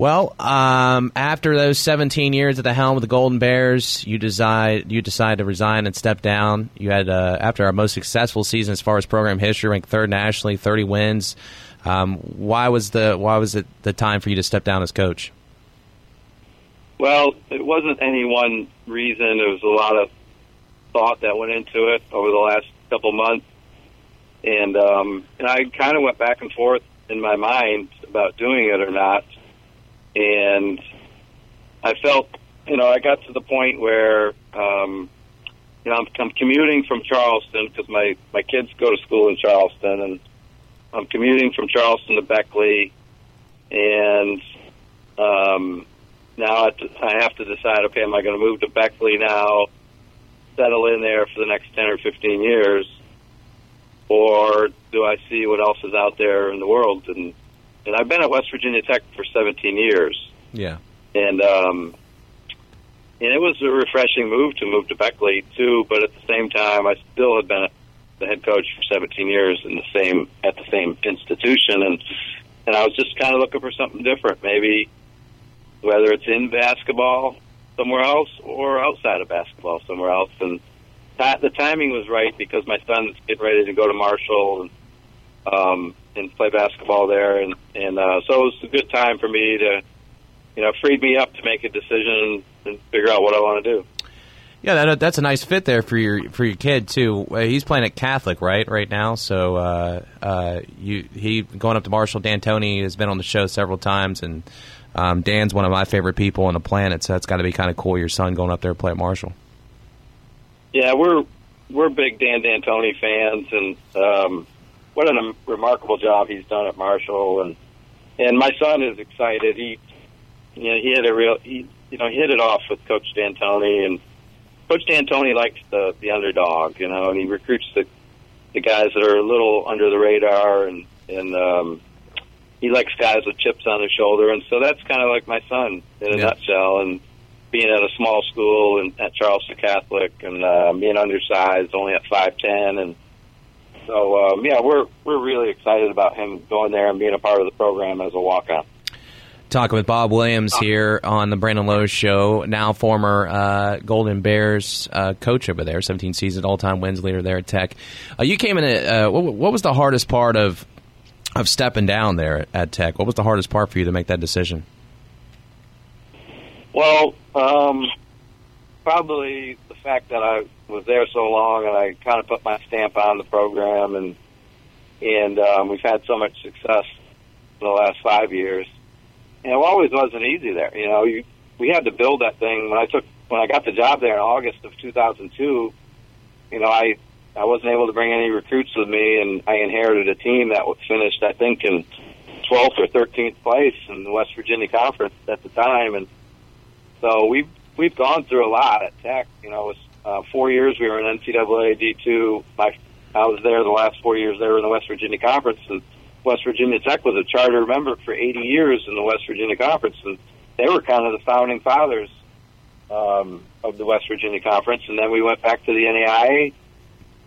Well, um, after those 17 years at the helm of the Golden Bears, you decide you decide to resign and step down. You had uh, after our most successful season as far as program history, ranked third nationally, 30 wins. Um, why was the why was it the time for you to step down as coach? Well, it wasn't any one reason. There was a lot of thought that went into it over the last couple months, and um, and I kind of went back and forth in my mind about doing it or not, and I felt, you know, I got to the point where, um, you know, I'm, I'm commuting from Charleston because my my kids go to school in Charleston, and I'm commuting from Charleston to Beckley, and um, now I have to decide, okay, am I going to move to Beckley now, settle in there for the next 10 or 15 years, or do I see what else is out there in the world? And, and I've been at West Virginia Tech for 17 years. Yeah. And, um, and it was a refreshing move to move to Beckley too, but at the same time, I still had been the head coach for 17 years in the same, at the same institution. And, and I was just kind of looking for something different, maybe, whether it's in basketball somewhere else or outside of basketball somewhere else. And the timing was right because my son's getting ready to go to Marshall and um, and play basketball there, and and uh, so it was a good time for me to, you know, freed me up to make a decision and figure out what I want to do. Yeah, that, that's a nice fit there for your for your kid too. He's playing at Catholic right right now, so uh, uh, you he going up to Marshall. D'Antoni has been on the show several times, and um, Dan's one of my favorite people on the planet, so that's got to be kind of cool. Your son going up there to play at Marshall. Yeah, we're we're big Dan D'Antoni fans, and um, what a remarkable job he's done at Marshall, and and my son is excited. He, you know, he had a real, he, you know, hit it off with Coach D'Antoni, and Coach D'Antoni likes the the underdog, you know, and he recruits the the guys that are a little under the radar, and and um, he likes guys with chips on their shoulder, and so that's kind of like my son in a yeah. nutshell. And being at a small school and at Charleston Catholic, and uh, being undersized, only at five ten, and so um, yeah, we're we're really excited about him going there and being a part of the program as a walk on. Talking with Bob Williams here on the Brandon Lowe Show, now former uh, Golden Bears uh, coach over there, 17 season all time wins leader there at Tech. Uh, you came in. At, uh, what, what was the hardest part of of stepping down there at Tech? What was the hardest part for you to make that decision? Well, um, probably the fact that I was there so long and I kind of put my stamp on the program, and and um, we've had so much success in the last five years. And it always wasn't easy there. You know, you, we had to build that thing. When I took when I got the job there in August of 2002, you know, I I wasn't able to bring any recruits with me, and I inherited a team that was finished, I think, in 12th or 13th place in the West Virginia Conference at the time, and so we've we've gone through a lot at Tech. You know, uh, four years we were in NCAA D2. My, I was there the last four years. They were in the West Virginia Conference, and West Virginia Tech was a charter member for 80 years in the West Virginia Conference, and they were kind of the founding fathers um, of the West Virginia Conference. And then we went back to the NAIA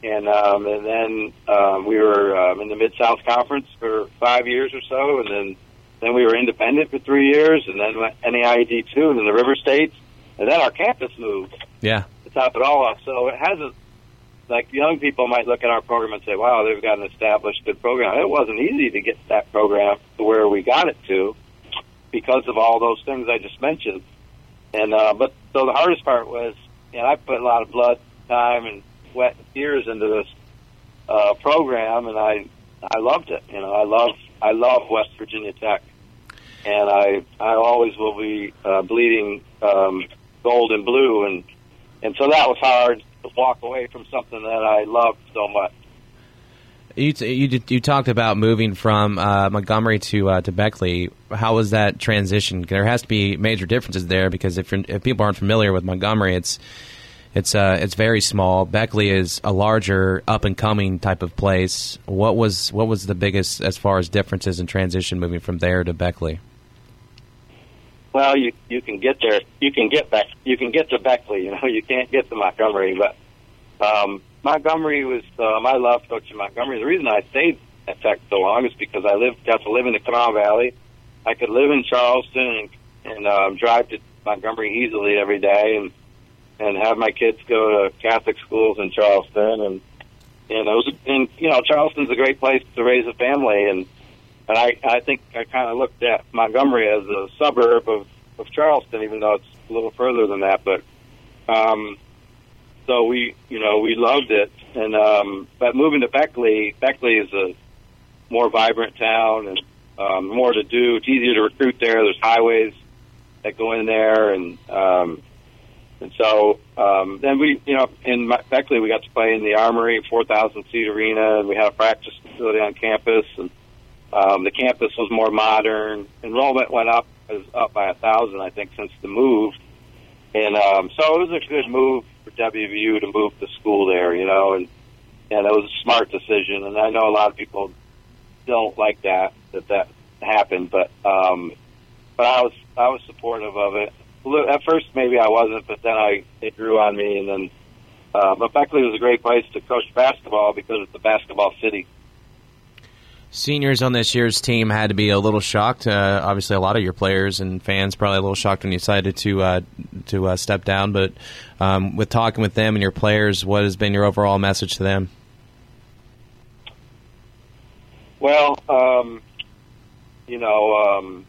and um, and then um, we were um, in the Mid South Conference for five years or so, and then then we were independent for three years, and then NAID two, and then the River States, and then our campus moved. Yeah, top it all off. So it hasn't like young people might look at our program and say, "Wow, they've got an established good program." It wasn't easy to get that program to where we got it to because of all those things I just mentioned. And uh, but so the hardest part was, know, I put a lot of blood, time, and sweat and tears into this uh, program, and I I loved it. You know, I love I love West Virginia Tech, and I I always will be uh, bleeding um, gold and blue, and and so that was hard to walk away from something that I loved so much. You you you talked about moving from uh, Montgomery to uh, to Beckley. How was that transition? There has to be major differences there because if if people aren't familiar with Montgomery, it's it's uh, it's very small. Beckley is a larger, up and coming type of place. What was what was the biggest as far as differences in transition moving from there to Beckley? Well, you you can get there. You can get back. You can get to Beckley. You know, you can't get to Montgomery. But um, Montgomery was. Um, I loved coaching Montgomery. The reason I stayed at Tech so long is because I lived got to live in the Kanawha Valley, I could live in Charleston and, and um, drive to Montgomery easily every day, and and have my kids go to Catholic schools in Charleston, and and it was and you know Charleston's a great place to raise a family, and and I I think I kind of looked at Montgomery as a suburb of of Charleston, even though it's a little further than that, but um, so we you know we loved it, and um, but moving to Beckley, Beckley is a more vibrant town and um, more to do. It's easier to recruit there. There's highways that go in there, and um, and so um, then we, you know, in Beckley we got to play in the Armory, 4,000 seat arena, and we had a practice facility on campus, and um, the campus was more modern. Enrollment went up, is up by a thousand, I think, since the move, and um, so it was a good move for WVU to move the school there, you know, and and it was a smart decision. And I know a lot of people don't like that that that happened, but um, but I was I was supportive of it. At first, maybe I wasn't, but then I it grew on me, and then. Uh, but Beckley was a great place to coach basketball because it's a basketball city. Seniors on this year's team had to be a little shocked. Uh, obviously, a lot of your players and fans probably a little shocked when you decided to uh, to uh, step down. But um, with talking with them and your players, what has been your overall message to them? Well, um, you know, um,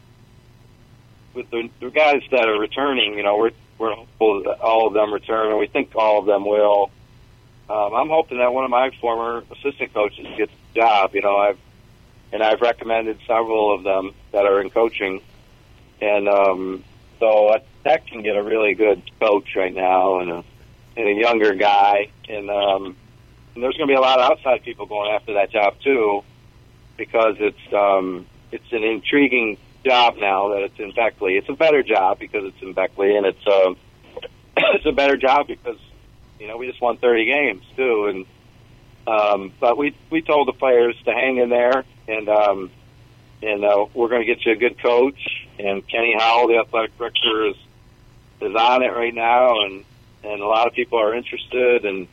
with the, the guys that are returning, you know, we're we're hopeful that all of them return, and we think all of them will. Um, I'm hoping that one of my former assistant coaches gets the job. You know, I've and I've recommended several of them that are in coaching, and um, so Tech can get a really good coach right now, and a and a younger guy, and um, and there's going to be a lot of outside people going after that job too because it's um, it's an intriguing job now that it's in Beckley. It's a better job because it's in Beckley, and it's um, it's a better job because you know we just won 30 games too, and um, but we we told the players to hang in there, and um, and uh, we're going to get you a good coach. And Kenny Howell, the athletic director, is is on it right now, and and a lot of people are interested, and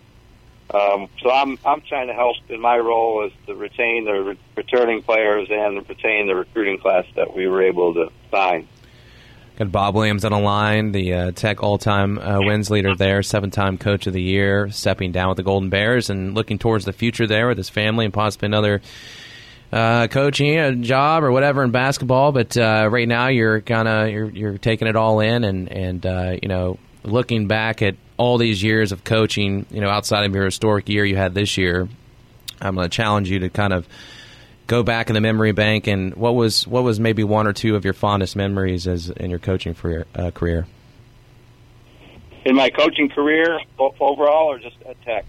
um, so I'm I'm trying to help in my role as to retain the re- returning players and retain the recruiting class that we were able to sign. Got Bob Williams on the line, the uh, Tech all-time uh, wins leader there, seven-time Coach of the Year, stepping down with the Golden Bears and looking towards the future there with his family and possibly another uh, coaching a job or whatever in basketball. But uh, right now, you're kind of you're, you're taking it all in and and uh, you know looking back at all these years of coaching, you know, outside of your historic year you had this year, I'm going to challenge you to kind of go back in the memory bank and what was what was maybe one or two of your fondest memories as in your coaching career? Uh, career? In my coaching career overall, or just at Tech?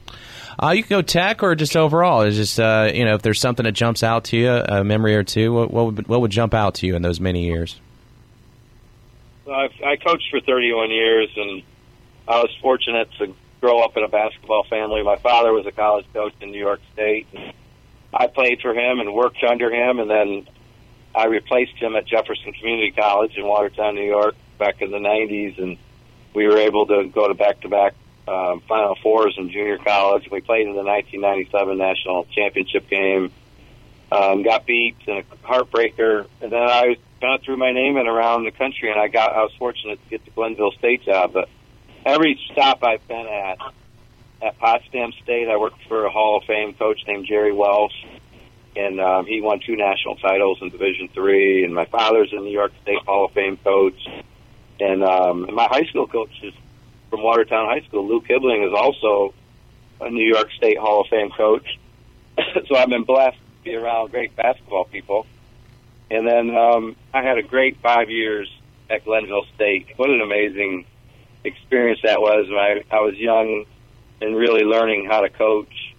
Uh, you can go Tech or just overall. It's just uh, you know if there's something that jumps out to you, a memory or two. What, what would what would jump out to you in those many years? I've, I coached for 31 years, and I was fortunate to grow up in a basketball family. My father was a college coach in New York State. And I played for him and worked under him, and then I replaced him at Jefferson Community College in Watertown, New York, back in the 90s, and we were able to go to back-to-back um, Final Fours in junior college. We played in the 1997 national championship game. Um, got beat in a heartbreaker, and then I kind threw my name in around the country, and I got I was fortunate to get the Glenville State job. But every stop I've been at, at Potsdam State, I worked for a Hall of Fame coach named Jerry Welsh, and um, he won two national titles in Division Three. And my father's a New York State Hall of Fame coach, and, um, and my high school coach is from Watertown High School. Luke Hibling is also a New York State Hall of Fame coach. so I've been blessed to be around great basketball people. And then um, I had a great five years at Glenville State. What an amazing experience that was. When I, I was young and really learning how to coach.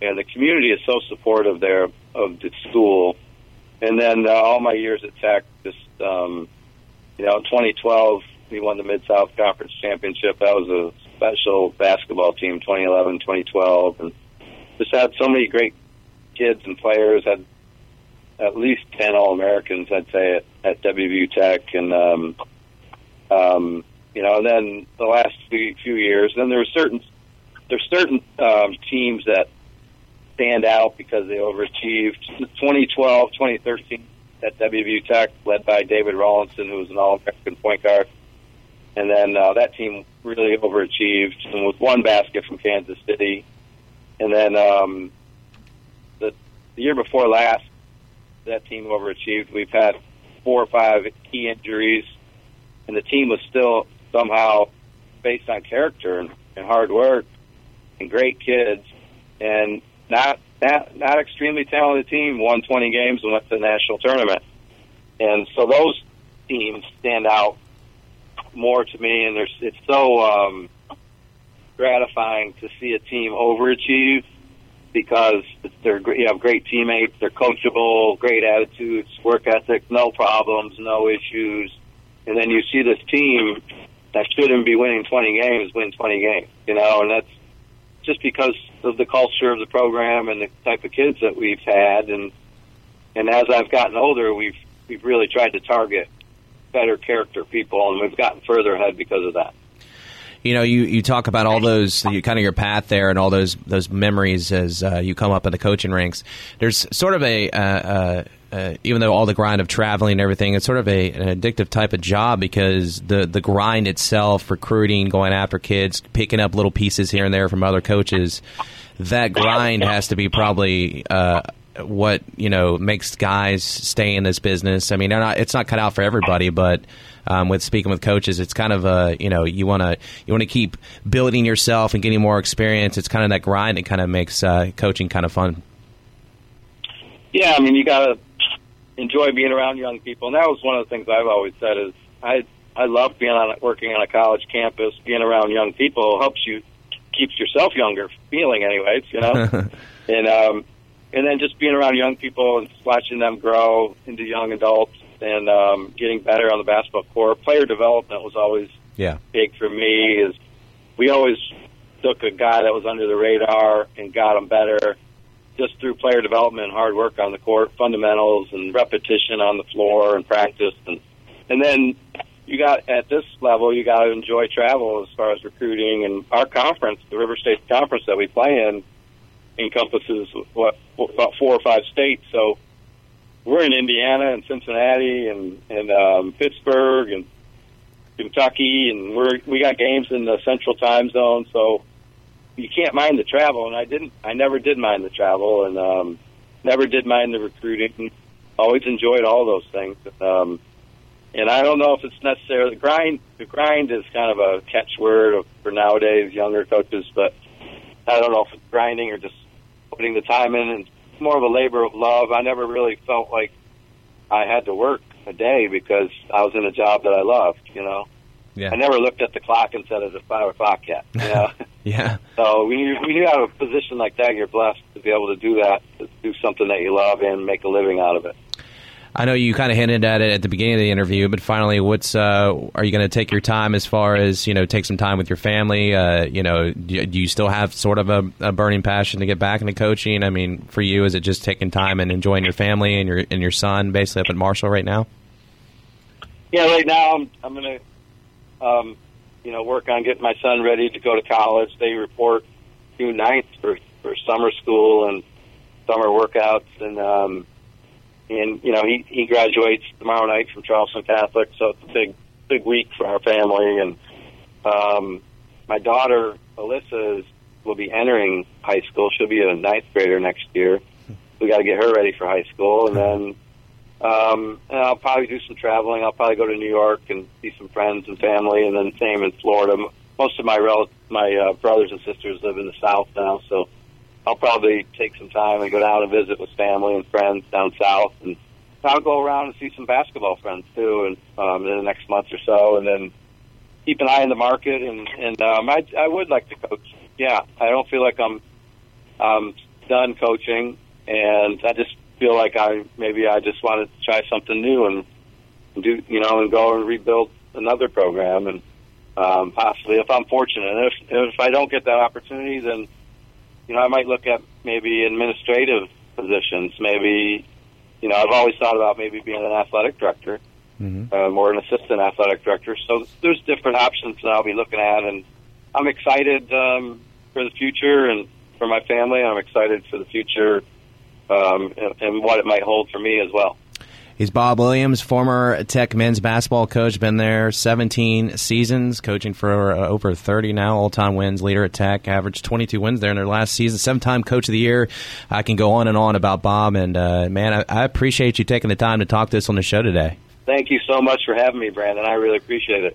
And the community is so supportive there of the school. And then uh, all my years at Tech, just um, you know, 2012 we won the Mid South Conference Championship. That was a special basketball team. 2011, 2012, and just had so many great kids and players. Had at least 10 All Americans, I'd say, at, at WVU Tech. And, um, um, you know, and then the last few, few years, then there were certain, there's certain um, teams that stand out because they overachieved. 2012, 2013, at WVU Tech, led by David Rawlinson, who was an All-American point guard. And then uh, that team really overachieved and with one basket from Kansas City. And then um, the, the year before last, that team overachieved. We've had four or five key injuries, and the team was still somehow based on character and, and hard work and great kids, and not not not extremely talented team. Won 20 games and went to the national tournament, and so those teams stand out more to me, and there's it's so um, gratifying to see a team overachieve because they're you have great teammates, they're coachable, great attitudes, work ethic, no problems, no issues, and then you see this team that shouldn't be winning 20 games win 20 games, you know, and that's just because of the culture of the program and the type of kids that we've had, and and as I've gotten older, we've we've really tried to target better character people, and we've gotten further ahead because of that you know, you, you talk about all those you, kind of your path there and all those those memories as uh, you come up in the coaching ranks. There's sort of a uh, uh, even though all the grind of traveling and everything, it's sort of a, an addictive type of job because the the grind itself, recruiting, going after kids, picking up little pieces here and there from other coaches, that grind has to be probably uh, what you know makes guys stay in this business. I mean, not, it's not cut out for everybody, but um, with speaking with coaches, it's kind of a you know you want to you want to keep building yourself and getting more experience. It's kind of that grind that kind of makes uh, coaching kind of fun. Yeah, I mean you got to enjoy being around young people, and that was one of the things I've always said is I I love being on working on a college campus. Being around young people helps you keeps yourself younger, feeling anyways, you know, and um, and then just being around young people and watching them grow into young adults and um, getting better on the basketball court. Player development was always yeah big for me. Is we always took a guy that was under the radar and got him better just through player development and hard work on the court, fundamentals and repetition on the floor and practice. And and then you got at this level you got to enjoy travel as far as recruiting. And our conference, the River State Conference that we play in encompasses what about four or five states. So we're in Indiana and Cincinnati and and um, Pittsburgh and Kentucky, and we're we got games in the Central Time Zone, so you can't mind the travel. And I didn't, I never did mind the travel, and um, never did mind the recruiting. Always enjoyed all those things. Um, and I don't know if it's necessarily the grind. The grind is kind of a catchword for nowadays younger coaches, but I don't know if it's grinding or just putting the time in and more of a labor of love. I never really felt like I had to work a day because I was in a job that I loved. You know, yeah. I never looked at the clock and said it's a five o'clock yet. You know? yeah. So when you when you have a position like that, you're blessed to be able to do that, to do something that you love and make a living out of it. I know you kind of hinted at it at the beginning of the interview, but finally, what's uh, are you going to take your time as far as you know, take some time with your family? Uh, you know, do, do, you still have sort of a, a, burning passion to get back into coaching? I mean, for you, is it just taking time and enjoying your family and your and your son, basically up at Marshall right now? Yeah, right now I'm I'm going to, um, you know, work on getting my son ready to go to college. They report June 9th for for summer school and summer workouts and. um and you know he he graduates tomorrow night from Charleston Catholic, so it's a big big week for our family. And um, my daughter Alyssa is, will be entering high school. She'll be a ninth grader next year. We got to get her ready for high school, and then um, and I'll probably do some traveling. I'll probably go to New York and see some friends and family, and then same in Florida. Most of my rel- my uh, brothers and sisters live in the South now, so I'll probably take some time and go down and visit with family and friends down south, and I'll go around and see some basketball friends too, and um, in the next month or so, and then keep an eye on the market. And and um, I I would like to coach. Yeah, I don't feel like I'm um, done coaching, and I just feel like I maybe I just wanted to try something new and do you know and go and rebuild another program and um, possibly if I'm fortunate. And if if I don't get that opportunity, then you know, I might look at maybe administrative positions. Maybe, you know, I've always thought about maybe being an athletic director mm-hmm. um, or an assistant athletic director. So there's different options that I'll be looking at, and I'm excited um, for the future and for my family. I'm excited for the future um, and, and what it might hold for me as well. He's Bob Williams, former Tech men's basketball coach, been there 17 seasons, coaching for uh, over 30 now, all time wins leader at Tech, averaged 22 wins there in their last season, seven time coach of the year. I can go on and on about Bob, and uh, man, I, I appreciate you taking the time to talk to us on the show today. Thank you so much for having me, Brandon. I really appreciate it.